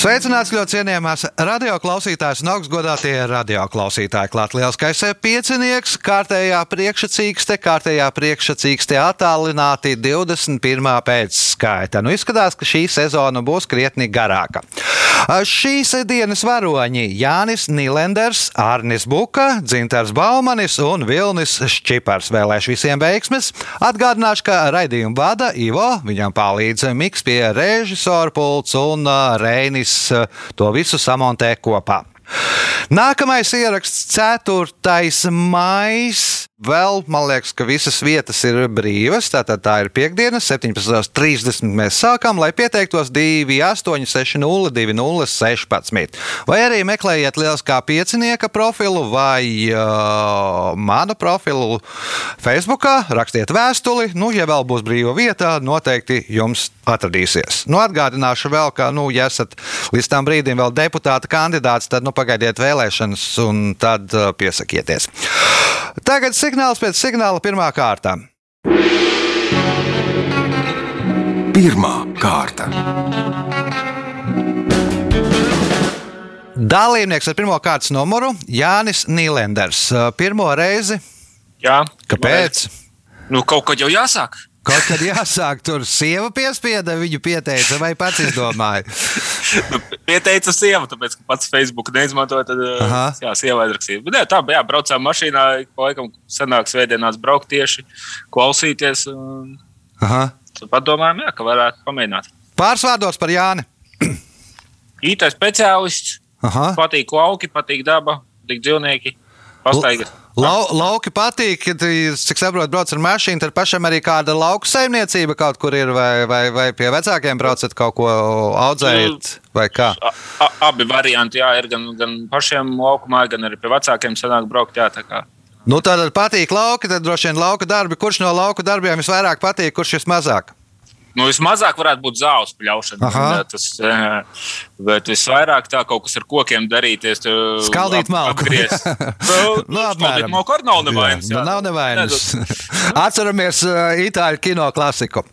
Sveicināts ļoti cienījamās radioklausītājas un augstgadātie radioklausītāji. Klāt lielskais piecinieks, kārtējā priekšsacīkste, kārtējā priekšsacīkste attālināti 21. pēcskaita. Nu, izskatās, ka šī sezona būs krietni garāka. Šīs dienas varoņi Jānis Nīlenders, Arnis Buka, Dzintars Baumanis un Vilnis Šķipars. Vēlēšu visiem veiksmes. Atgādināšu, ka raidījumu vada Ivo, viņam palīdz Miks pie režisora pults un Reinis to visu samontē kopā. Nākamais ieraksts 4. maija. Vēl man liekas, ka visas vietas ir brīvas. Tātad tā ir piekdiena, 17.30. Mēs sākam, lai pieteiktos 2860, 2016. Vai arī meklējiet lieliskā piecinieka profilu vai uh, manu profilu Facebook, rakstiet vēstuli. Nu, ja vēl būs brīva vieta, noteikti jums atradīsies. Nu, atgādināšu vēl, ka, nu, ja esat līdz tam brīdim vēl deputāta kandidāts, tad nu, pagaidiet vēlēšanas un tad uh, piesakieties. Tagad signāls pēc signāla pirmā kārta. Pirmā kārta. Dalībnieks ar pirmā kārtas numuru Jānis Nīlenders. Pirmo reizi. Jā, Kāpēc? Nu, kaut kad jau jāsāk. Kaut kad jāsāk, tur sieva piespieda, viņu pieteica, vai pats izdomāja. Nu, pieteica sieva, tāpēc, ka pats Facebook neizmantoja. Tad, Aha. jā, sieva aizrakstīja. Bet, jā, tā bija. Braucām mašīnā, pa laikam senāk svētdienās braukt tieši, klausīties. un Aha. Tad padomājām, jā, ka varētu pamēģināt. Pāris vārdos par Jāni. IT speciālists, Aha. patīk lauki, patīk daba, patīk dzīvnieki, pastaigas. Lau, lauki patīk, kad, cik saprotu, brauc ar mašīnu. Tad pašam arī kāda lauka saimniecība kaut kur ir, vai, vai, vai pie vecākiem braucat kaut ko audzējat, vai kā. A, a, abi varianti, jā, ir gan, gan pašiem laukumā, gan arī pie vecākiem sanāk braukt. Jā, tā kā. Nu, tad patīk lauki, tad droši vien lauka darbi. Kurš no lauka darbiem visvairāk patīk, kurš vismazāk? Nu, vismazāk varētu būt zāles pļaušana. Aha. Jā, Tas, eh, bet visvairāk tā kaut kas ar kokiem darīties. tu Skaldīt ap- malku. apgriezt. Nu, Nu, apmēram. skaldīt malku arī nav nevainas. Jā, jā. nu, nav nevainas. Atceramies uh, itāļu kino klasiku.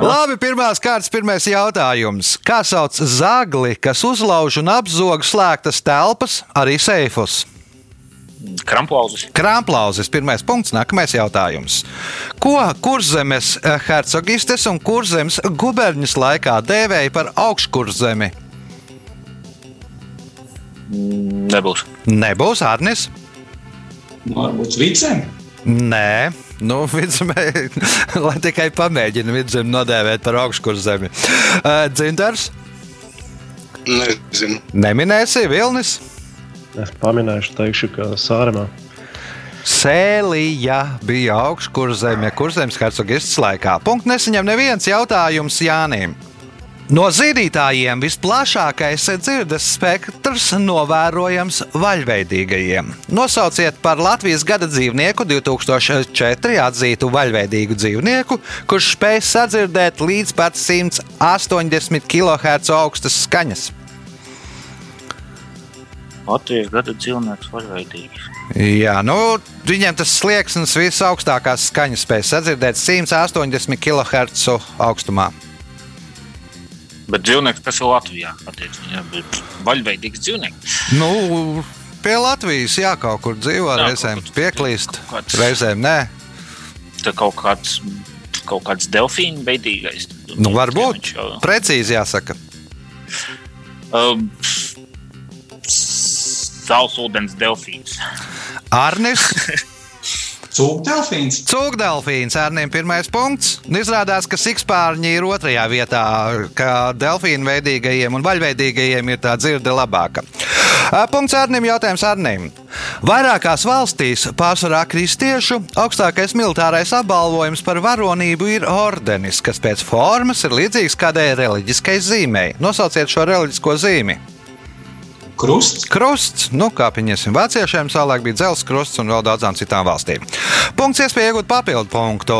Labi, pirmās kārtas, pirmais jautājums. Kā sauc zagli, kas uzlauž un apzog slēgtas telpas, arī seifus? Kramplauzes. Krāplauzis, pirmais punkts, nākamais jautājums. Ko kurzemes hercogistes un kurzemes guberņas laikā dēvēja par augškurzemi? Nebūs. Nebūs Arnis. Nu, Varbūt vicēm. Nē, nu, vidzemē, lai tikai pamēģina vidzemi nodēvēt par augškurzemi. Uh, Dzintars, Nezinu. neminēsi Vilnis. Es pamanīšu, teikšu, ka sārumā. Sēlija bija augškurzeme, kurzemes hercogistas laikā. Punkts nesaņem neviens jautājums Jānim. No zīdītājiem visplašākais dzirdes spektrs novērojams vaļveidīgajiem. Nosauciet par Latvijas gada dzīvnieku 2004 atzītu vaļveidīgu dzīvnieku, kurš spēj sadzirdēt līdz pat 180 kHz augstas skaņas. Latvijas gada dzīvnieks vaļveidīgs. Jā, nu, viņiem tas slieksnis visaugstākās skaņas spēj sadzirdēt 180 kHz augstumā. Bet dzīvnieks, kas ir Latvijā, bet vaļveidīgs dzīvnieks. Nu, pie Latvijas, jā, kaut kur dzīvo, Jā, reizēm kaut pieklīst, kaut kāds- reizēm nē. Tā kaut kāds, kaut kāds delfīnu veidīgais. Nu, varbūt jau- precīzi jāsaka. Um, Saulsūdens delfīns. Arnis, Cūktelfīns. cūkdelfīns, Arnim pirmais punkts. Un Izrādās, ka sikspārņi ir otrajā vietā, ka delfīnu veidīgajiem un vaļveidīgajiem ir tā dzirde labāka. Punkts Arnim, jautājums Arnim. Vairākās valstīs, pārsvarā kristiešu, augstākais militārais apbalvojums par varonību ir ordenis, kas pēc formas ir līdzīgs kādai reliģiskai zīmei. Nosauciet šo reliģisko zīmi. Krusts. Krusts, nu, kā pieņemsim, vāciešiem savulaik bija dzelzs krusts un vēl daudzām citām valstīm. Punkts, iespēja iegūt papildu punktu.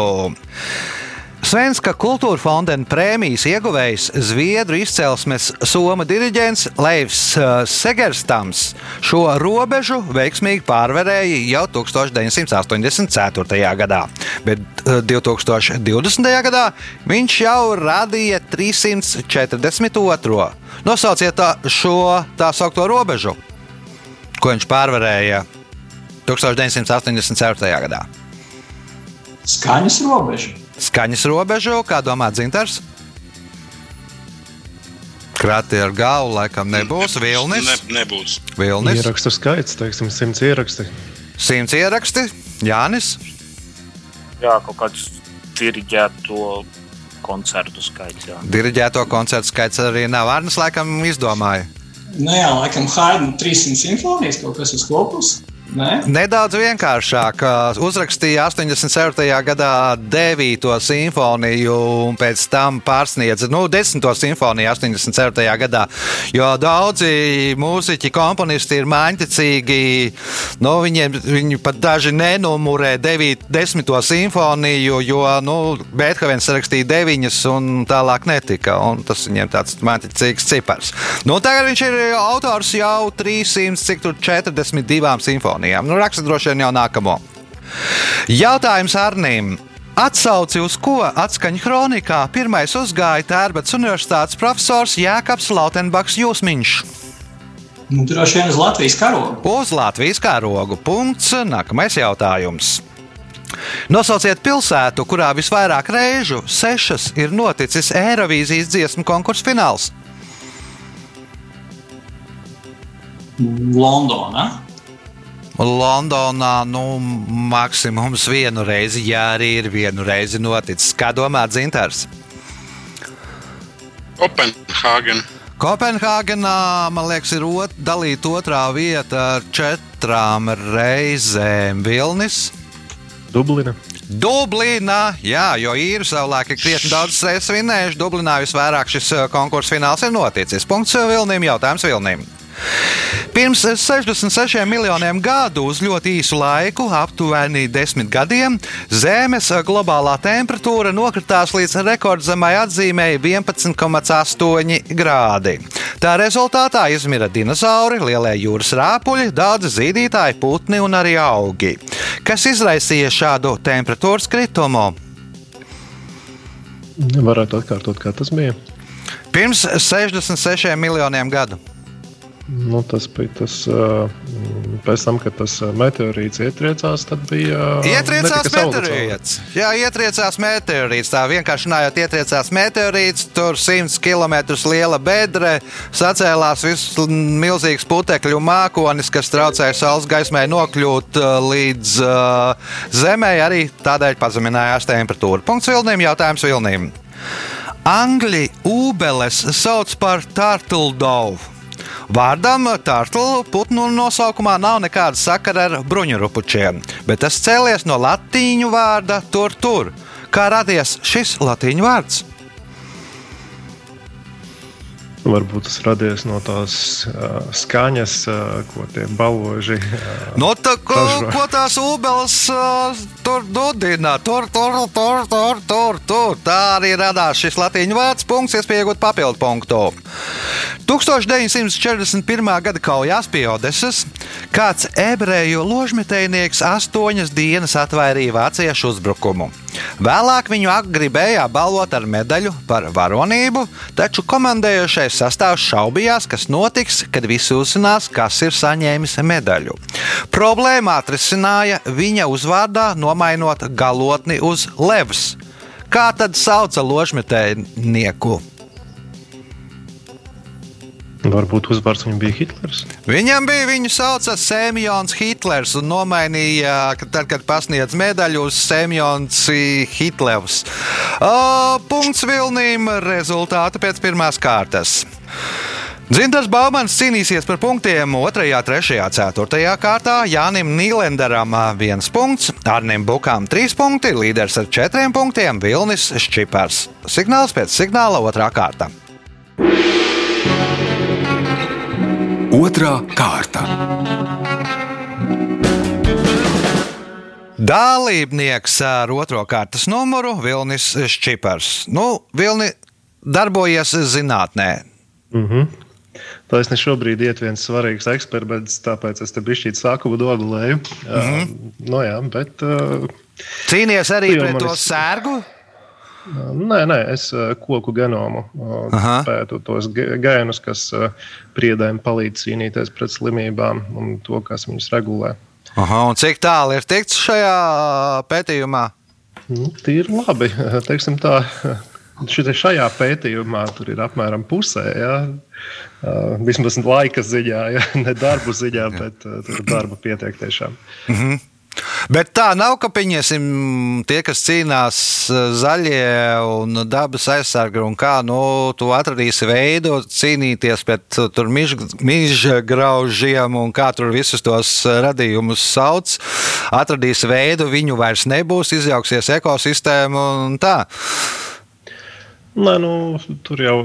Svenska kultūra fonda prēmijas ieguvējs Zviedru izcelsmes Soma diriģents Leivs uh, Segerstams šo robežu veiksmīgi pārvarēja jau 1984. gadā, bet uh, 2020. gadā viņš jau radīja 342. Nosauciet tā, šo tā saucamo robežu, ko viņš pārvarēja 1984. gadā. Skaņas robeža. Skaņas robežu, kā domā Dzintars? Krati ar galvu laikam nebūs. Vilnis. Ne, nebūs. Vilnis. Ierakstu skaits, teiksim, simts ieraksti. Simts ieraksti. Jānis. Jā, kaut kāds diriģēto koncertu skaits. Jā. Diriģēto koncertu skaits arī nav. Arnēs laikam izdomāja. Nu jā, laikam Haidna 300 simfonijas kaut kas uz kopus. Nē? Nedaudz vienkāršāk. Uzrakstīja 87. gadā 9. simfoniju, un pēc tam pārsniedza nu, 10. simfoniju 87. gadā. Jo daudzi mūziķi, komponisti ir māņķicīgi. Nu, viņiem, viņi pat daži nenumurē 9. 10. simfoniju, jo nu, Beethovens rakstīja 9, un tālāk netika. Un tas viņiem tāds māņķicīgs cipars. Nu, tagad viņš ir autors jau 300, cik tur 42 simfonijām. Nu, raksta droši vien jau nākamo. Jautājums Arnīm. Atsauci uz ko atskaņa kronikā pirmais uzgāja Tērbats Universitātes profesors Jēkabs Lautenbaks Jūsmiņš. Nu, droši vien uz Latvijas karogu. Uz Latvijas karogu. Punkts. Nākamais jautājums. Nosauciet pilsētu, kurā visvairāk reižu, sešas, ir noticis Eirovīzijas dziesmu konkursu fināls. Londonā. Londonā nu, maksimums vienu reizi, ja arī ir vienu reizi noticis. Kā domā Dzintars? Kopenhāgen. Kopenhāgenā, man liekas, ir ot, dalīta otrā vieta ar četrām reizēm Vilnis. Dublina. Dublīnā, jā, jo īri savulaik ir krietni daudz reizes vinējuši. Dublinā visvairāk šis eh, konkursu fināls ir noticis. Punkts Vilnim, jautājums Vilnim. Pirms 66 miljoniem gadu, uz ļoti īsu laiku, aptuveni 10 gadiem, Zemes globālā temperatūra nokritās līdz rekordzemai atzīmēji 11,8 grādi. Tā rezultātā izmira dinozauri, lielie jūras rāpuļi, daudzi zīdītāji, putni un arī augi. Kas izraisīja šādu temperatūras kritumu? Varētu atkārtot, kā tas bija. Pirms 66 miljoniem gadu. Nu, tas bija tas, uh, pēc tam, kad tas meteorīts ietriecās, tad bija. Ietriecās meteorīts. Jā, ietriecās meteorīts. Tā vienkārši runājot, ietriecās meteorīts. Tur 100 km liela bedre, sacēlās viss milzīgs putekļu mākonis, kas traucēja saules gaismai nokļūt līdz uh, zemē. Arī tādēļ pazeminājās temperatūra. Punkts Vilniem, jautājums Vilniem. Angļi ūbeles sauc par turtledovu. Vārdam turtle putnu nosaukumā nav nekāda sakara ar bruņurupučiem, bet tas cēlies no latīņu vārda tur tur. Kā radies šis latīņu vārds? Varbūt tas radies no tās uh, skaņas, uh, ko tie baloži. Uh, No tā, ko, Dažra. ko tās ūbeles uh, tur dudina? Tur, tur, tur, tur, tur, tur. Tā arī radās šis latīņu vārds. Punkts, iespējot papildu punktu. 1941. gada kaujās pie Odesas kāds ebreju ložmetējnieks astoņas dienas atvairīja vāciešu uzbrukumu. Vēlāk viņu gribēja apbalvot ar medaļu par varonību, taču komandējošais sastāvs šaubījās, kas notiks, kad visi uzzinās, kas ir saņēmis medaļu. Problēmu atrisināja viņa uzvārdā, nomainot galotni uz levs. Kā tad sauca ložmetējnieku? Varbūt uzvārds viņam bija Hitlers. Viņam bija viņu sauca Semjons Hitlers un nomainīja, ka tad, kad pasniedz medaļu uz Semjons Hitlers. O, punkts Vilnīm, rezultāti pēc pirmās kārtas. Dzintars Baumans cīnīsies par punktiem 2, 3, 4 kārtā. Jānim Nīlenderam 1 punkts, Arnim Bukām 3 punkti, līderis ar 4 punktiem Vilnis Šķipars. Signāls pēc signāla 2 kārta. Otra kārta. Dalībnieks ar otro kārtas numuru Vilnis Čipars. Nu, Vilni darbojies zinātnē. Mm -hmm. Tā es ne šobrīd iet viens svarīgs eksperiments, tāpēc es te bišķīt sākumu dogulēju. Mm -hmm. uh, no jā, bet... Uh, Cīnījies arī pret to sērgu? Nē, nē, es koku genomu Aha. pētu tos gēnus, kas priedēm palīdz cīnīties pret slimībām un to, kas viņus regulē. Aha, un cik tālu ir tikts šajā pētījumā? Nu, tīri labi. Teiksim tā, šajā pētījumā tur ir apmēram pusē. Ja? Vismaz laika ziņā, ja? ne darbu ziņā, bet tur darba pietiek tiešām. Mm -hmm. Bet tā nav, ka pieņemsim tie, kas cīnās zaļie un dabas aizsargi, un kā nu, tu atradīsi veidu cīnīties pret meža graužiem un kā tur visus tos radījumus sauc. Atradīsi veidu, viņu vairs nebūs, izjauksies ekosistēma un tā. Nē, nu, tur jau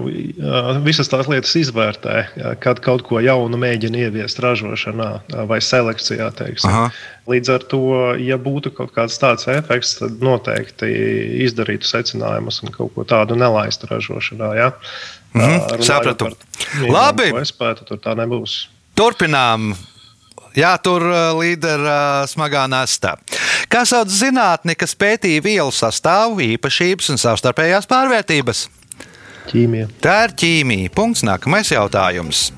visas tās lietas izvērtē, kad kaut ko jaunu mēģina ieviest ražošanā vai selekcijā. Līdz ar to, ja būtu kaut kāds tāds efekts, tad noteikti izdarītu secinājumus un kaut ko tādu nelaistu ražošanā. Ja? Mm -hmm, sapratu. Labi. Es pētu, tur tā nebūs. Turpinām. Jā, tur līdera smagā nastā. Kā sauc zinātni, kas pētīja vielu sastāvu, īpašības un savstarpējās pārvērtības? Ķīmija. Tā ir ķīmija. Punkts. Nākamais jautājums.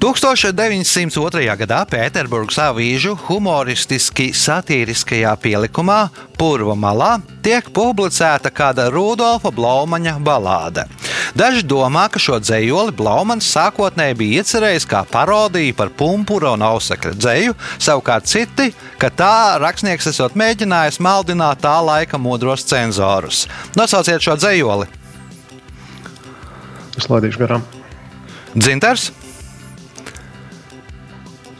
1902. gadā Pēterburgas avīžu humoristiski satīriskajā pielikumā Purva malā tiek publicēta kāda Rudolfa Blaumaņa balāde. Daži domā, ka šo dzējoli Blaumans sākotnēji bija iecerējis kā parodiju par pumpura un ausekļa dzēju, savukārt citi, ka tā rakstnieks esot mēģinājis maldināt tā laika modros cenzorus. Nosauciet šo dzējoli! Es laidīšu garām. Dzintars!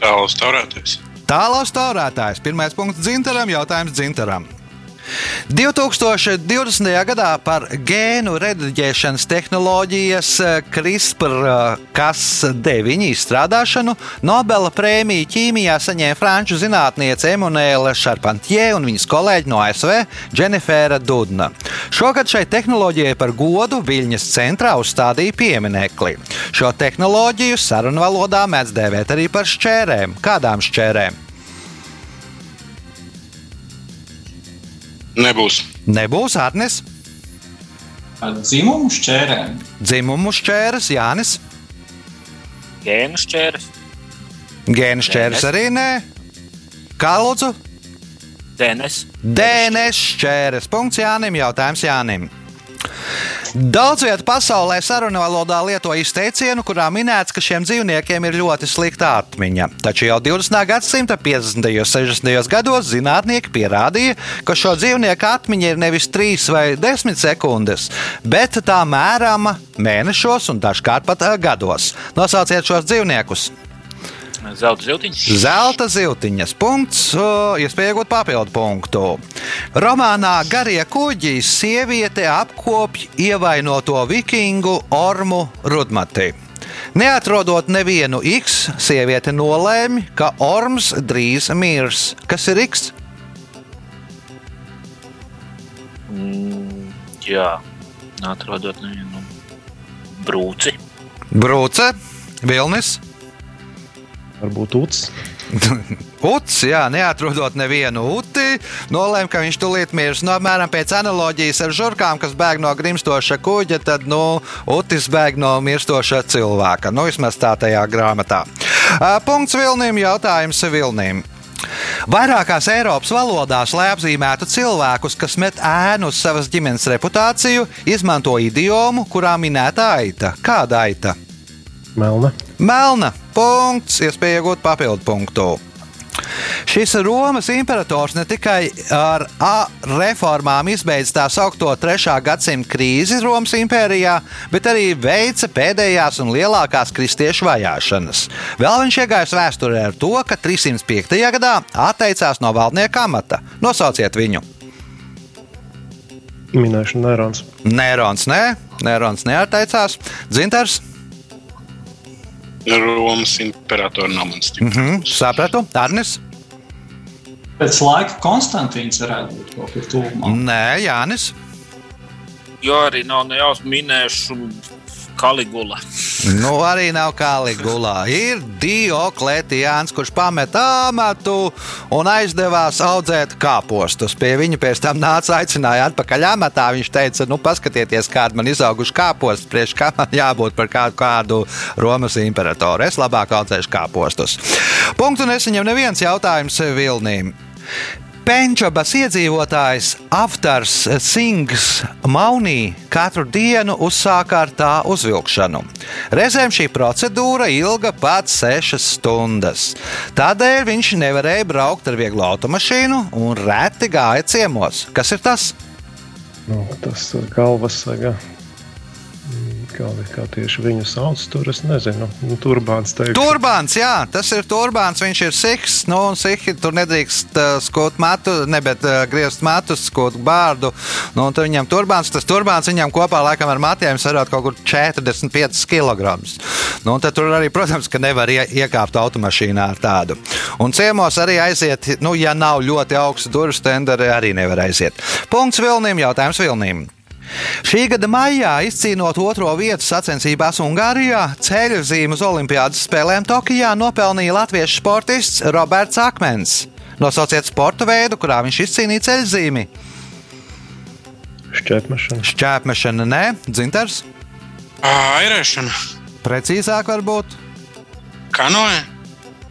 Tālāk, taurētājs. Tālāk, taurētājs. Pirmais punkts dzintaram, jautājums dzintaram. 2020. gadā par gēnu rediģēšanas tehnoloģijas eh, CRISPR-Cas9 izstrādāšanu Nobela prēmiju ķīmijā saņēma franču zinātniece Emanuela Šarpantie un viņas kolēģi no ASV Dženifēra Dudna. Šogad šai tehnoloģijai par godu Viļņas centrā uzstādīja pieminekli. Šo tehnoloģiju sarunvalodā mēdz dēvēt arī par šķērēm. Kādām šķērēm? Nebūs. Nebūs Arnes. Ar dzimumu šķērēm. Dzimumu šķērs, Jānis. Gēnu šķērs. Gēnu šķērs arī nē. Kā lūdzu? DNS. DNS šķērs. Punkts Jānim. Jautājums Jānim. Daudz vietā pasaulē sarunu valodā lieto izteicienu, kurā minēts, ka šiem dzīvniekiem ir ļoti slikta atmiņa. Taču jau 20. gadsimta 50. un 60. gados zinātnieki pierādīja, ka šo dzīvnieku atmiņa ir nevis 3 vai 10 sekundes, bet tā mērāma mēnešos un dažkārt pat gados. Nosauciet šos dzīvniekus! Zelta ziltiņas. Zelta ziltiņas. Punkts. Iespēja iegūt papildu punktu. Romānā Garie kuģi sieviete apkopj ievainoto vikingu Ormu Rudmati. Neatrodot nevienu X, sieviete nolēma, ka Orms drīz mirs. Kas ir X? Mm, jā, atrodot nevienu brūci. Brūce, Vilnis. Varbūt uts. Uts, jā, neatrodot nevienu uti, nolēma, ka viņš tūlīt mirs. No, nu, apmēram pēc analoģijas ar žurkām, kas bēg no grimstoša kuģa, tad nu, utis bēg no mirstoša cilvēka. Nu, vismaz tā tajā grāmatā. Punkts Vilnim, jautājums Vilnim. Vairākās Eiropas valodās, lai apzīmētu cilvēkus, kas met ēnu uz savas ģimenes reputāciju, izmanto idiomu, kurā minēta aita. Kāda aita? Melna. Melna. Punkts. Iespēja iegūt papildu punktu. Šis Romas imperators ne tikai ar A reformām izbeidza tā saucamo 3. gadsimta krīzi Romas impērijā, bet arī veica pēdējās un lielākās kristiešu vajāšanas. Vēl viņš iegājis vēsturē ar to, ka 305. gadā atteicās no valdnieka amata. Nosauciet viņu! Minēšu Nērons. Nērons, nē, Nērons neatteicās. Dzintars. Romas imperatora namans. Mm -hmm, sapratu, Arnis. Pēc laika Konstantīns varētu būt kaut kur tuvumā. Nē, Jānis. Jo arī nav ne jau minēšu Kaligula. Nu, arī nav Kaligula. Ir Dioklētijāns, kurš pameta amatu un aizdevās audzēt kāpostus. Pie viņa pēc tam nāca aicināja atpakaļ amatā. Viņš teica, nu, paskatieties, kādi man izauguši kāpostus, priekš kā man jābūt par kādu, kādu Romas imperatoru. Es labāk audzēšu kāpostus. Punktu nesaņem neviens jautājums Vilnīm. Penčabas iedzīvotājs Aftars Sings Maunī katru dienu uzsāka ar tā uzvilkšanu. Reizēm šī procedūra ilga pat 6 stundas. Tādēļ viņš nevarēja braukt ar vieglu automašīnu un reti gāja ciemos. Kas ir tas? Nu, tas ir galvas saga kā, tieši viņu sauc, tur es nezinu. Nu, turbāns, teikšu. turbāns, jā, tas ir turbāns. Viņš ir siks, nu, un sihi tur nedrīkst uh, skot matu, ne, bet uh, griezt matus, skot bārdu. Nu, un tad viņam turbāns, tas turbāns viņam kopā laikam ar matiem sarot kaut kur 45 kg. Nu, un tad tur arī, protams, ka nevar ie, iekāpt automašīnā ar tādu. Un ciemos arī aiziet, nu, ja nav ļoti augsts durvis tenderi, arī nevar aiziet. Punkts Vilniem, jautājums Vilniem. Šī gada maijā izcīnot otro vietu sacensībās Ungārijā, ceļu zīmu uz Olimpiādas spēlēm Tokijā nopelnīja latviešu sportists Roberts Akmens. Nosauciet sporta veidu, kurā viņš izcīnīja ceļu zīmi. Šķēpmešana. Šķēpmešana, nē, dzintars. Airēšana, Precīzāk, varbūt. kanoe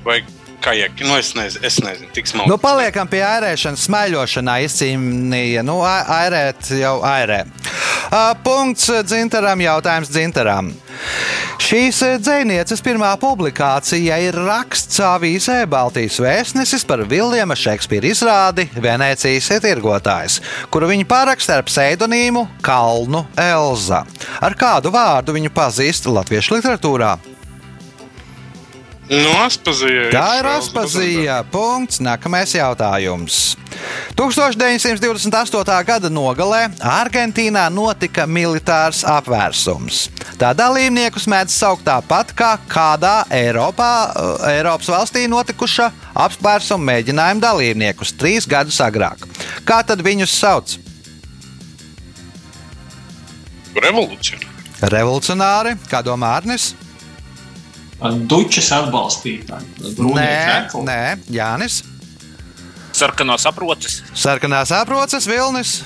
vai kajaki. Nu, es nezinu, es nezinu tik smalki. Nu, paliekam pie airēšanas, smaiļošanā izcīnīja. Nu, airēt jau airē. Punkts dzintaram, jautājums dzintaram. Šīs dzinieces pirmā publikācija ir raksts avīzē Baltijas vēstnesis par Viljama Šekspīra izrādi Venecijas ietirgotājs, kuru viņa paraksta ar pseidonīmu Kalnu Elza. Ar kādu vārdu viņu pazīst latviešu literatūrā? Nu, Aspazija. Tā ir Aspazija. Punkts. Nākamais jautājums. 1928. gada nogalē Argentīnā notika militārs apvērsums. Tā dalībniekus mēdz saukt tāpat kā kādā Eiropā, eh, Eiropas valstī notikuša apvērsuma mēģinājuma dalībniekus trīs gadus agrāk. Kā tad viņus sauc? Revolūcija. Revolucionāri, kā domā Arnis? Dučas atbalstītāji. Nē, nē, Jānis. Sarkanā saprotas. Sarkanās aproces Vilnis.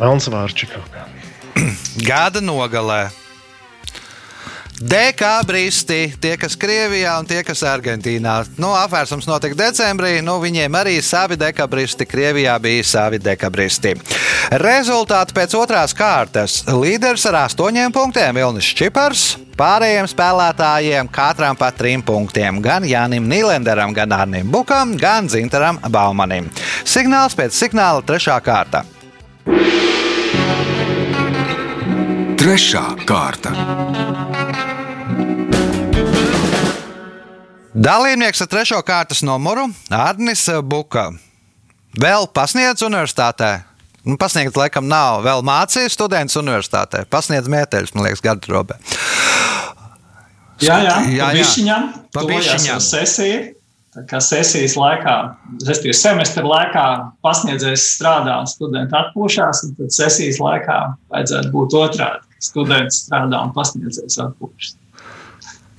Melns vārds kaut kā. Gada nogalē. Dekābristi, tie, kas Krievijā un tie, kas Argentīnā. Nu, apvērsums notika decembrī, nu, viņiem arī savi dekābristi, Krievijā bija savi dekābristi. Rezultāti pēc otrās kārtas. Līderis ar astoņiem punktiem Vilnis Čipars. Pārējiem spēlētājiem katram pa trim punktiem. Gan Jānim Nīlenderam, gan Arnim Bukam, gan Zintaram Baumanim. Signāls pēc signāla trešā kārta. Trešā kārta. Dalībnieks ar trešo kārtas numuru Arnis Buka. Vēl pasniedz universitātē. Nu, pasniegt, laikam, nav. Vēl mācīja students universitātē. Pasniedz mēteļus, man liekas, gardrobē. Jā, jā, Jā, jā. Viņam Pa tur bišķiņam. jau sesija. Kā sesijas laikā, respektīvi semestra laikā, pasniedzējs strādā studenti atpūšas, un tad sesijas laikā vajadzētu būt otrādi. Students strādā un pasniedzējs atpūšas.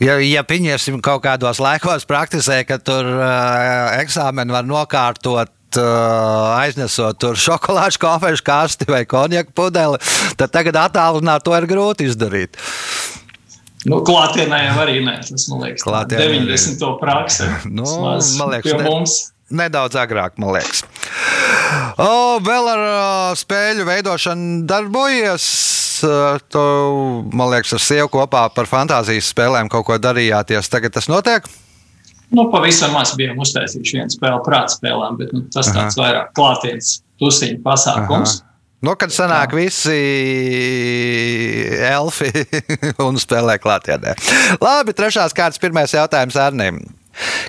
Ja, ja pieņemsim kaut kādos laikos, praktizē, ka tur uh, eksāmeni var nokārtot. Uh, aiznesot tur šokolādes kofešu kasti vai konjaku pudeli, tad tagad attālināt to ir grūti izdarīt. Nu, klātienē jau arī nē, tas man liekas, Klātienē 90. prakse. Nu, man liekas, ne- mums. Nedaudz agrāk, man liekas. O, vēl ar spēļu veidošanu darbojies. Tu, man liekas, ar sievu kopā par fantāzijas spēlēm kaut ko darījāties. Tagad tas notiek. Nu, pavisam maz bijām uztaisījuši vienu spēli prāta spēlēm, bet nu, tas Aha. tāds vairāk klātienes tusiņu pasākums. Nu, kad sanāk visi elfi un spēlē klātienē. Labi, trešās kārtas, pirmais jautājums Arnim.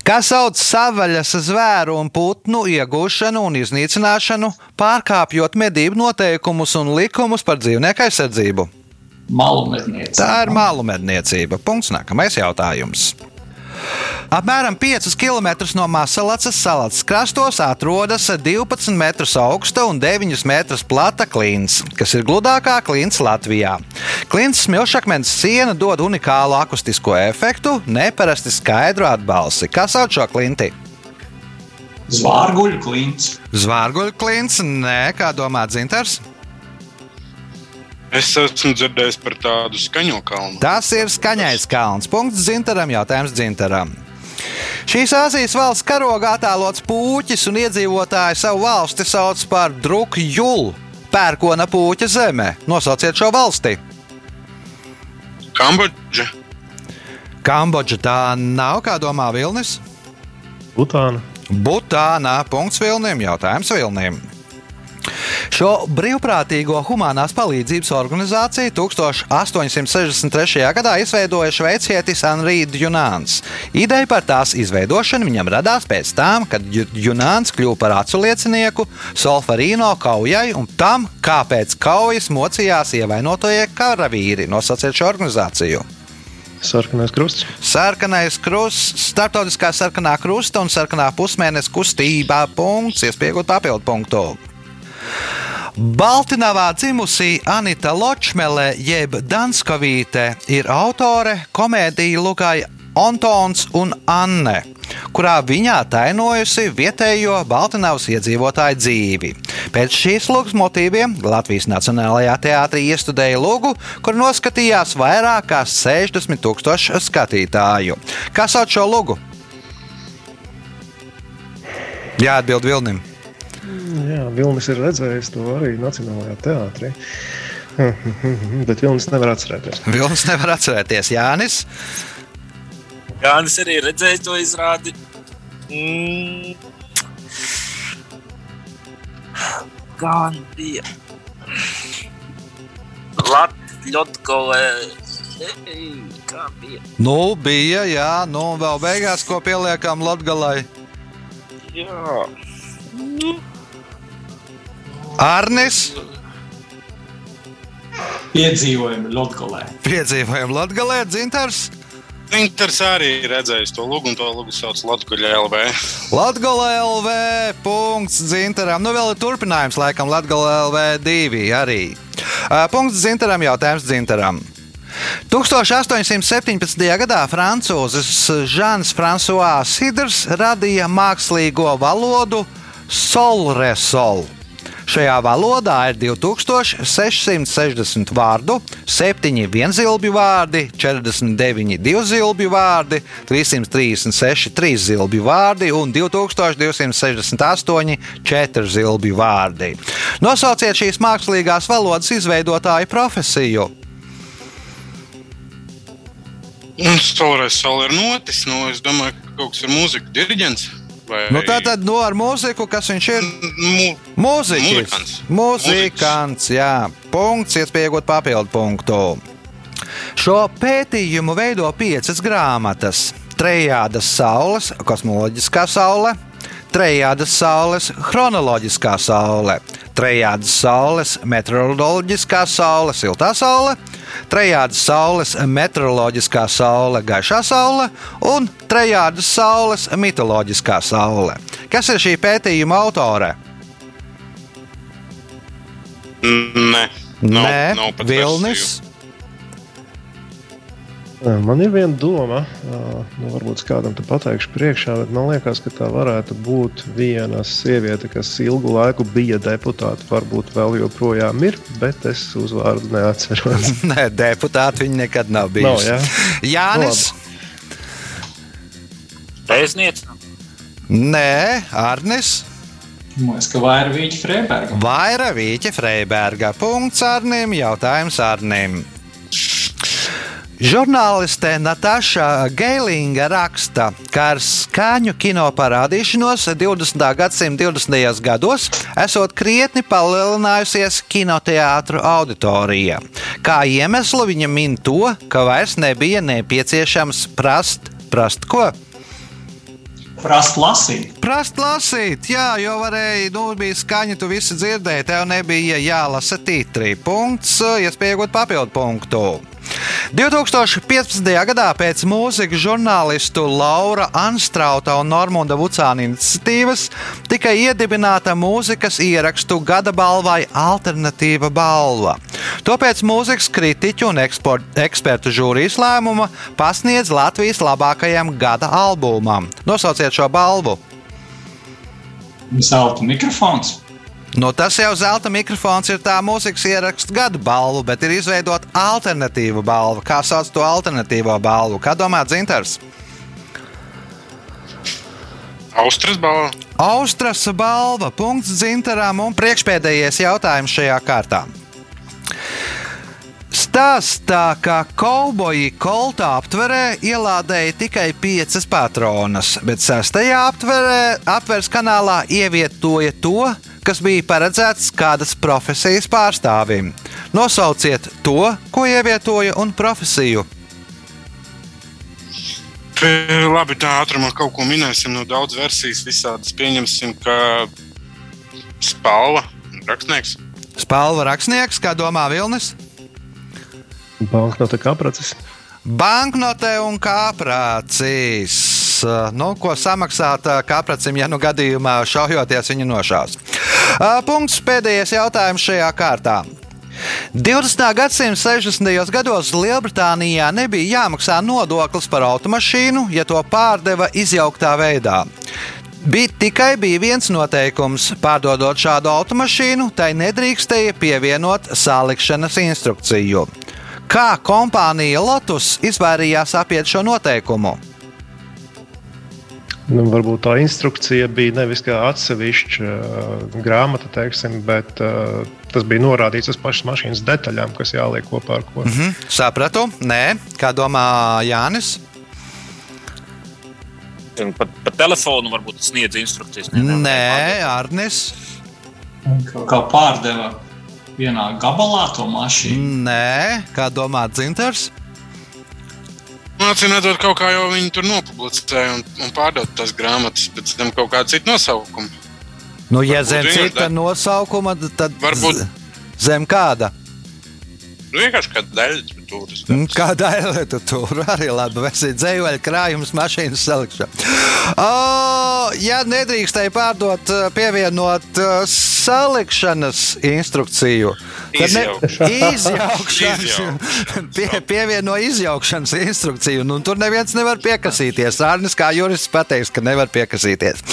Kā sauc savaļas zvēru un putnu iegūšanu un iznīcināšanu, pārkāpjot medību noteikumus un likumus par dzīvnieku aizsardzību? Malu. Tā ir mālu medniecība. Punkts. Nākamais jautājums. Apmēram 5 km no Masalacas salas krastos atrodas 12 metrus augsta un 9 metrus plata klints, kas ir gludākā klints Latvijā. Klints smilšakmens siena dod unikālu akustisko efektu, neparasti skaidru atbalsi. Kā sauc šo klinti? Zvārguļu klints. Zvārguļu klints, nē, kā domā Dzintars? Es esmu dzirdējis par tādu skaņo kalnu. Tas ir skaņais kalns. Punkts Zintaram, jautājums Zintaram. Šīs Āzijas valsts karogā attēlots puķis un iedzīvotāji savu valsti sauc par Drukjulu, pērkona puķa zeme. Nosauciet šo valsti. Kambodža. Kambodža tā nav, kā domā Vilnis. Butāna. Butānā. Punkts Vilnim, jautājums Vilnim. Šo brīvprātīgo humanās palīdzības organizāciju 1863. gadā izveidoja šveicietis Anrīds Junāns. Ideja par tās izveidošanu viņam radās pēc tam, kad Junāns kļuva par acu liecinieku Solfarīno kaujai un tam, kāpēc kaujas mocījās ievainotie karavīri. Nosauciet šo organizāciju! Sarkanais krusts. Sarkanais krusts, starptautiskā sarkanā krusta un sarkanā pusmēneša kustībā. Punkts, iespējot papildu punktu. Baltinavā dzimusī Anita Ločmele, jeb Danskovīte, ir autore komēdiju Lukai Antons un Anne, kurā viņā tainojusi vietējo Baltinavas iedzīvotāju dzīvi. Pēc šīs lūgas motīviem Latvijas Nacionālajā teātrī iestudēja lūgu, kur noskatījās vairāk kā 60 tūkstoši skatītāju. Kas sauc šo lūgu? Jā, atbild Vilnim. Jā, Vilnis ir redzējis to arī Nacionālajā teātrī. Bet Vilnis nevar atcerēties. Vilnis nevar atcerēties. Jānis. Jānis arī redzēja to izrādi. Mm. Gan bija. Latvijas kā bija? Nu, bija, jā, nu, vēl beigās, ko pieliekam Latvijai. Jā. Nu. Arnis. Piedzīvojumi Latvijā. Piedzīvojumi Latvijā, Dzintars. Inters arī redzējis to lūgu, un to lūgu sauc Latvijas LV. Latvijas LV. Punkts Zintaram. Nu, vēl ir turpinājums, laikam, Latvijas LV 2 arī. Punkts Zintaram, jautājums Zintaram. 1817. gadā francūzis Žans Frančiskais Sidrs radīja mākslīgo valodu Solresol. Šajā valodā ir 2660 vārdu, 7 vienzilbju vārdi, 49 divzilbju vārdi, 336 trīszilbju vārdi un 2268 četrzilbju vārdi. Nosauciet šīs mākslīgās valodas izveidotāju profesiju. Stulrais sol ir notis. Nu, es domāju, ka kaut kas ir mūzika, diriģents. Vai... Nu, tā tad nu, ar mūziku, kas viņš ir? Muzikants. Mūzikants, jā. Punkts, iespēja iegūt papildu punktu. Šo pētījumu veido piecas grāmatas. Trejādas saules, kosmoloģiskā saule, trejādas saules, chronoloģiskā saule, trejādas saules, meteoroloģiskā saule, siltā saule, trejādas saules, meteoroloģiskā saule, gaišā saule un trejādas saules, mitoloģiskā saule. Kas ir šī pētījuma autore? Nē, Nē, pat Vilnis. versiju. Man ir viena doma, nu, varbūt kādam te pateikšu priekšā, bet man liekas, ka tā varētu būt viena sieviete, kas ilgu laiku bija deputāte. Varbūt vēl joprojām ir, bet es uzvārdu neatceros. Nē, deputāti viņi nekad nav Nav, bijuši. jā? Jānis. Pēcnieks. Nē, Arnis. Mēs kā vairāk vīķi Freiberga. Vaira Vīķa Freiberga. Punkts Arnim. Jautājums Arnim. Žurnāliste Natāša Geilinga raksta, ka ar skaņu kino parādīšanos 20. gadsimta 20. gados esot krietni palielinājusies kinoteātru auditorija. Kā iemeslu viņa min to, ka vairs nebija nepieciešams prast, prast ko? Prast lasīt. Prast lasīt, jā, jo varēja, nu, bija skaņa, tu visi dzirdēji, tev nebija jālasa titri. Punkts, iespēja iegūt papildu punktu. 2015. gadā pēc mūzikas žurnālistu Laura Anstrauta un Normunda Vucāna iniciatīvas tika iedibināta mūzikas ierakstu gada balvai Alternatīva balva. To pēc mūzikas kritiķu un eksport, ekspertu žūrijas lēmuma pasniedz Latvijas labākajam gada albumam. Nosauciet šo balvu! Zelta mikrofons. Nu, tas jau zelta mikrofons ir tā mūzikas ierakstu gada balva, bet ir izveidota alternatīva balva. Kā sauc to alternatīvo balvu? Kā domā Dzintars? Austras balva. Austras balva. Punkts Dzintaram un priekšpēdējais jautājums šajā kārtā. Stāstā, ka kauboji koltā aptverē ielādēja tikai piecas patronas, bet sastajā aptverē, aptveres kanālā ievietoja to, kas bija paredzēts kādas profesijas pārstāvim. Nosauciet to, ko ievietoja un profesiju. Labi, tā ātrumā kaut ko minēsim no daudz versijas. Visādas pieņemsim, ka spalva rakstnieks. Spalva rakstnieks, kā domā Vilnis? Banknote kāprācis. Banknote un kāprācis. Nu, ko samaksāt kāprācim, ja nu gadījumā šaujoties viņa nošās? Punkts pēdējais jautājums šajā kārtā. 20. gadsimta 60. gados Lielbritānijā nebija jāmaksā nodoklis par automašīnu, ja to pārdeva izjauktā veidā. Bija tikai bija viens noteikums. Pārdodot šādu automašīnu, tai nedrīkstēja pievienot salikšanas instrukciju. Kā kompānija Lotus izvairījās apiet šo noteikumu? Nu, varbūt tā instrukcija bija nevis kā atsevišķa uh, grāmata, teiksim, bet uh, tas bija norādīts uz pašas mašīnas detaļām, kas jāliek kopā ar ko. Mm -hmm, sapratu, nē, kā domā Jānis. Pa, pa telefonu varbūt sniedz instrukcijas. Ne, nē, Arnis. Kā pārdeva vienā gabalā to mašīnu? Nē, kā domā Dzinters. Mācīt, kaut kā jau viņi tur nopublicēja un, un pārdot tās grāmatas, pēc tam kaut kādu citu nosaukumu. Nu, ja zem cita nosaukuma, tad varbūt zem kāda. Nu, vienkārši kā daļradas. Kā daļradas arī labi. Vai ir dzējoļa krājums, mašīnas salikšana. O, ja nedrīkstēja pārdot, pievienot salikšanas instrukciju, tad ne, izjaukšanas, pie, pievieno izjaukšanas instrukciju. Nu, tur neviens nevar piekasīties. Arnis kā jurists pateiks, ka nevar piekasīties.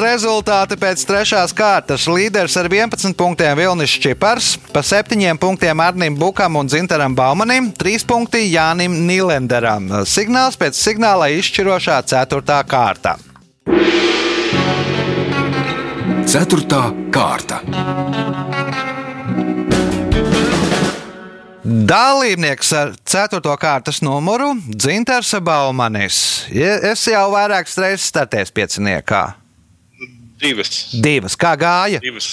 Rezultāti pēc trešās kārtas. Līderis ar 11 punktiem Vilnis Čipars, pa 7 punktiem Arnim Bukam un Zintaram Baumanim, 3 punkti Jānim Nilenderam. Signāls pēc signāla izšķirošā 4. kārta. Ceturtā kārta. Dalībnieks ar 4. kārtas numuru Dzintars Baumanis. Es jau vairākas reizes startēju pieciniekā. Divas. Divas. Kā gāja? Divas.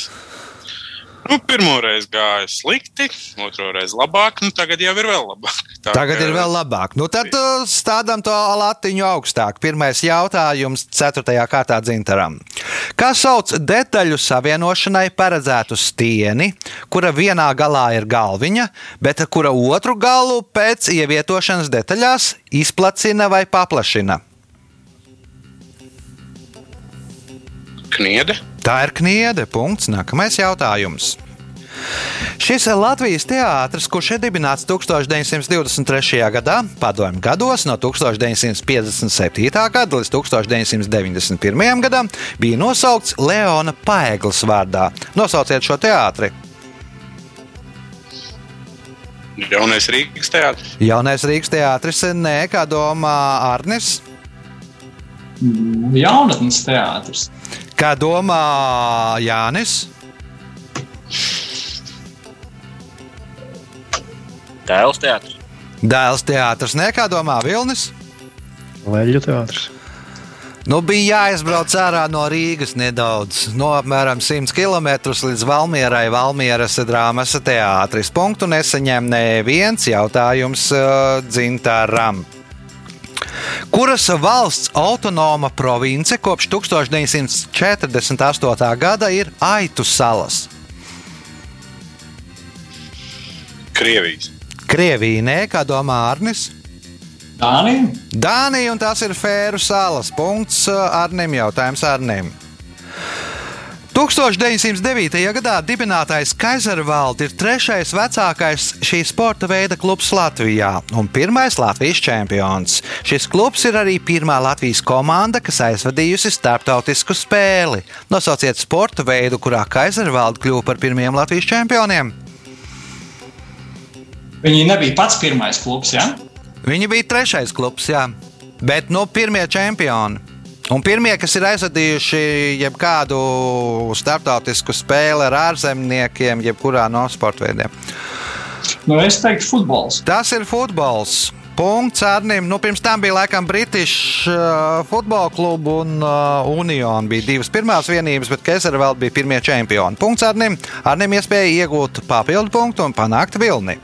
Nu, pirmo reizi gāja slikti, otru reizi labāk, nu tagad jau ir vēl labāk. Tā, tagad ka... ir vēl labāk. Nu, tad stādām to latiņu augstāk. Pirmais jautājums, 4. kārtā dzintaram. Kā sauc detaļu savienošanai paredzētu stieni, kura vienā galā ir galviņa, bet kura otru galu pēc ievietošanas detaļās izplacina vai paplašina? Kniede. Tā ir kniede. Punkts. Nākamais jautājums. Šis Latvijas teātris, kurš ir dibināts 1923. gadā, padomju gados no 1957. gada līdz 1991. gadam, bija nosaukts Leona Paeglas vārdā. Nosauciet šo teātri! Jaunais Rīgas teātris. Jaunais Rīgas teātris, nē, kā domā Arnis. Jaunatnes teātris. Kā domā Jānis? Dēls teātris. Dēls teātris, ne kā domā Vilnis? Leļu teātris. Nu, bija jāizbrauc ārā no Rīgas nedaudz, no apmēram 100 km līdz Valmierai. Valmieras drāmas teātris. Punktu nesaņem neviens jautājums uh, Dzintaram. Kuras valsts autonoma province kopš 1948. gada ir Aitu salas? Krievijas. Krievija, nē, kā domā Arnis? Dānija. Dānija, un tas ir Fēru salas. Punkts Arnim, jautājums Arnim. 1909. gadā dibinātais Kaisarvalde ir trešais vecākais šī sporta veida klubs Latvijā un pirmais Latvijas čempions. Šis klubs ir arī pirmā Latvijas komanda, kas aizvadījusi starptautisku spēli. Nosauciet sporta veidu, kurā Kaisarvalde kļuva par pirmiem Latvijas čempioniem. Viņi nebija pats pirmais klubs, ja? Viņi bija trešais klubs, jā, bet no nu, pirmie čempioni. Un pirmie, kas ir aizvadījuši jebkādu starptautisku spēli ar ārzemniekiem, jebkurā no sporta veidiem. Nu, es teiktu, futbols. Tas ir futbols. Punkts Arnim. Nu, pirms tam bija laikam British uh, futbola kluba un uh, Union. Bija divas pirmās vienības, bet Kesera vēl bija pirmie čempioni. Punkts Arnim. Arnim iespēja iegūt papildu punktu un panākt vilni.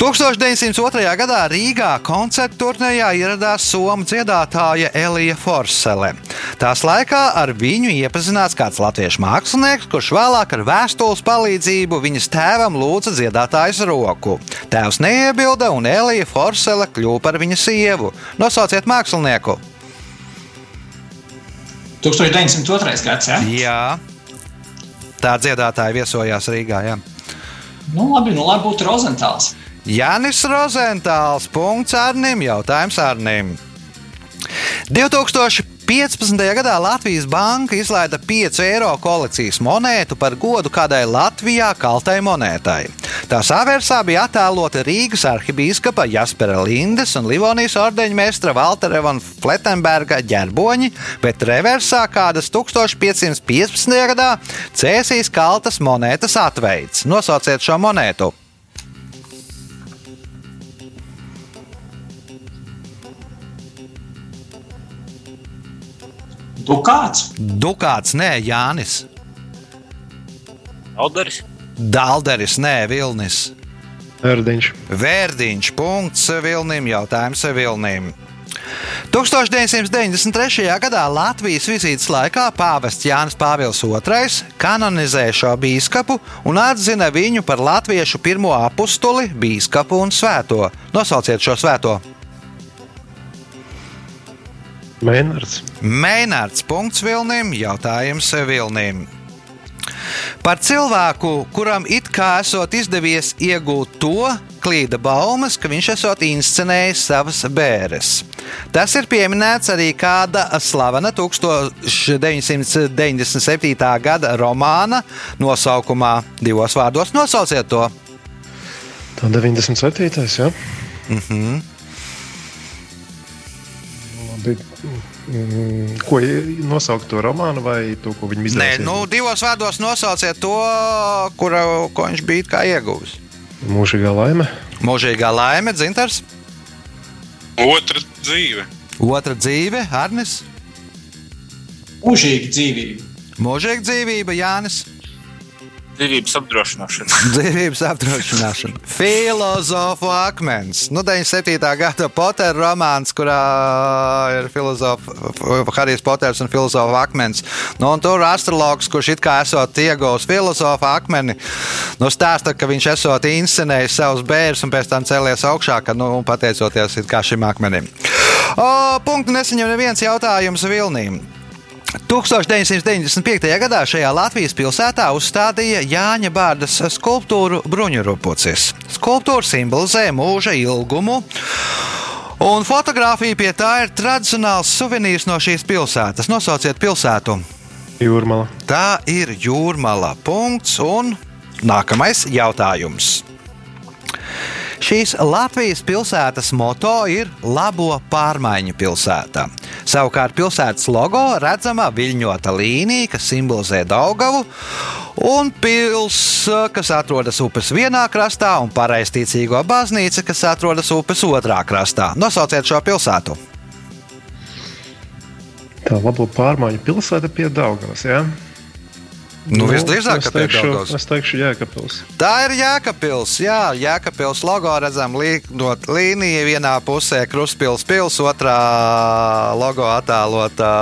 1902. gadā Rīgā koncertu turnējā ieradās somu dziedātāja Elija Forsele. Tās laikā ar viņu iepazināts kāds latviešu mākslinieks, kurš vēlāk ar vēstules palīdzību viņas tēvam lūdza dziedātājas roku. Tēvs neiebilda, un Elija Forsele kļuva par viņa sievu. Nosauciet mākslinieku! 1902. gads, ja? Jā, tā dziedātāja viesojās Rīgā. Jā. Nu, labi, nu, labi būtu Rozentāls. Jānis Rozentāls. Punkts Arnim. Jautājums Arnim. 2000. 15. gadā Latvijas Banka izlaida 5 eiro kolekcijas monētu par godu kādai Latvijā kaltai monētai. Tās avērsā bija attēlota Rīgas arhibīskapa Jaspera Lindes un Livonijas ordeņa meistra Valtera von Fletenberga ģerboņi, bet reversā kādas 1515. gadā Cēsīs kaltas monētas atveids. Nosauciet šo monētu! Dukāts? Dukāts, nē, Jānis. Alderis. Dalderis, nē, Vilnis. Vērdiņš. Vērdiņš. Punkts Vilnim. Jautājums Vilnim. 1993. gadā Latvijas vizītes laikā pāvests Jānis Pāvils II kanonizēja šo biskupu un atzina viņu par latviešu pirmo apustuli, biskupu un svēto. Nosauciet šo svēto! Mēnārds. Mēnārds. Punkts Vilnim. Jautājums Vilnim. Par cilvēku, kuram it kā esot izdevies iegūt to, klīda baumas, ka viņš esot inscenējis savas bērres. Tas ir pieminēts arī kāda slavena 1997. gada romāna nosaukumā divos vārdos. Nosauciet to! Tā 97. Ja? Mm Labi. Mm, ko nosaukt to romānu vai to, ko viņi izdarīja? Nē, nu, divos vārdos nosauciet to, kura, ko viņš bija kā ieguvis. Mūžīgā laime. Mūžīgā laime, dzintars. Otra dzīve. Otra dzīve, Arnis. Mūžīga dzīvība. Mūžīga dzīvība, Jānis. Dzīvības apdrošināšana. Dzīvības apdrošināšana. Filozofu akmens. Nu, 97. gada Potera romāns, kurā ir Harijs Poters un filozofu akmens. Nu, un tur astrologs, kurš it kā esot ieguvis filozofu akmeni, nu, stāsta, ka viņš esot inscenējis savus bērnus un pēc tam cēlies augšā, ka, nu, pateicoties šim akmenim. O, punktu nesaņem neviens jautājums Vilnīm. 1995. gadā šajā Latvijas pilsētā uzstādīja Jāņa Bārdas skulptūru Bruņurupucis. Skulptūra simbolizē mūža ilgumu. Un fotografija pie tā ir tradicionāls suvenīrs no šīs pilsētas. Nosauciet pilsētu. Jūrmala. Tā ir jūrmala. Punkts. Un nākamais jautājums. Šīs Latvijas pilsētas moto ir Labo pārmaiņu pilsēta. Savukārt pilsētas logo redzama viļņota līnija, kas simbolizē Daugavu, un pilsēta, kas atrodas upes vienā krastā, un pareizticīgo baznīca, kas atrodas upes otrā krastā. Nosauciet šo pilsētu! Tā labo pārmaiņu pilsēta pie Daugavas. Ja? Nu, nu, visdrīzāk, ka teikšu, es teikšu, Jēkabils. Tā ir Jēkabils. Jā, Jēkabils logo redzam līnot līniju vienā pusē, Kruspils pils, otrā logo attēlota.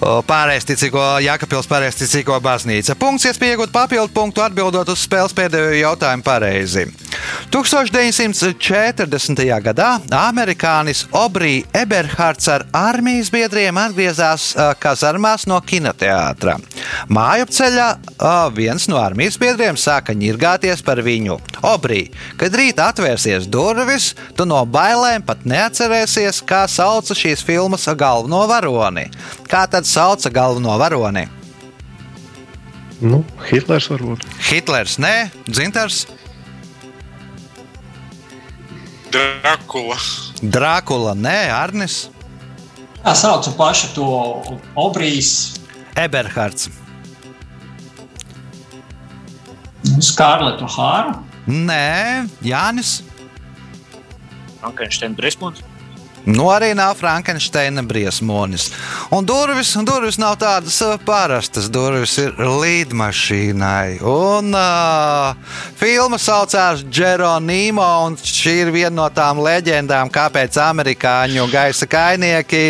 Pārējsticīgo Jākapils pārējsticīgo baznīca. Punkts, iespēja iegūt papildu punktu atbildot uz spēles pēdējo jautājumu pareizi. 1940. gadā amerikānis Obrī Eberhards ar armijas biedriem atgriezās kazarmās no kinoteātra. Mājupceļā viens no armijas biedriem sāka ņirgāties par viņu. Obrī, kad rīt atvērsies durvis, tu no bailēm pat neatcerēsies, kā sauca šīs filmas galveno varoni. Kā tad sauca galveno varoni? Nu, Hitlers varbūt. Hitlers, nē, Dzintars. Drakula. Drakula, nē, Arnis. Tā sauca pašu to Obrīs. Eberhards. Skārletu Hāru. Nē, Jānis. Frankensteina briesmonis. Nu, arī nav Frankensteina briesmonis. Un durvis, durvis nav tādas parastas. Durvis ir līdmašīnai. Un uh, filma saucās Geronimo, un šī ir viena no tām leģendām, kāpēc amerikāņu gaisa kainieki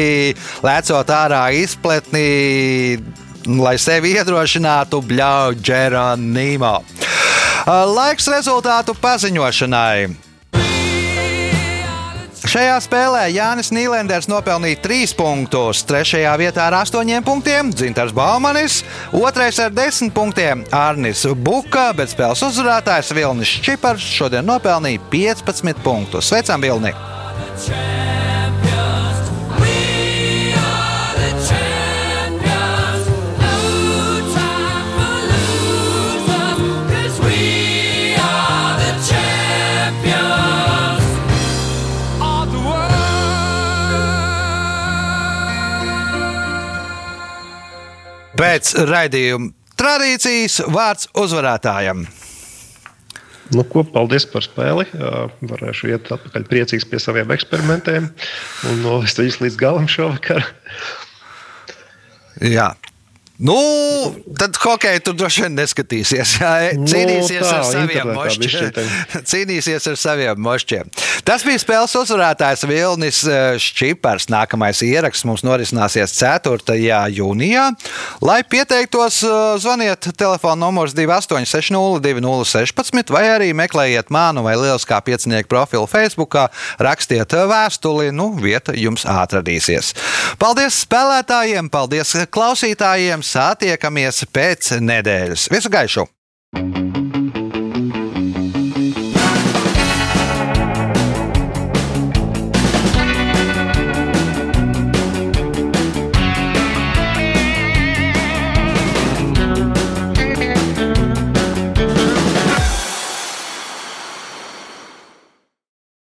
lecot ārā izpletnī, lai sevi iedrošinātu, bļauj Geronimo. Uh, laiks rezultātu paziņošanai. Šajā spēlē Jānis Nīlenders nopelnīja 3 punktus, 3. vietā ar 8 punktiem Dzintars Baumanis, 2. ar 10 punktiem Arnis Buka, bet spēles uzvarētājs Vilnis Čipars šodien nopelnīja 15 punktus. Sveicam, Vilni! Pēc raidījuma tradīcijas vārds uzvarētājam. Nu, ko, paldies par spēli. Varēšu iet atpakaļ priecīgs pie saviem eksperimentiem un novest viņus līdz galam šovakar. Jā, Nu, tad hokeja tur droši vien neskatīsies. Jā, cīnīsies, nu, tā, ar saviem mošķiem. cīnīsies ar saviem mošķiem. Tas bija spēles uzvarētājs Vilnis Šķipars. Nākamais ieraksts mums norisināsies 4. jūnijā. Lai pieteiktos, zvaniet telefona numurs 28602016 vai arī meklējiet manu vai lieliskā piecinieku profilu Facebook, rakstiet vēstuli, nu, vieta jums atradīsies. Paldies spēlētājiem, paldies klausītājiem! Satiekamies pēc nedēļas. Visu gaišu!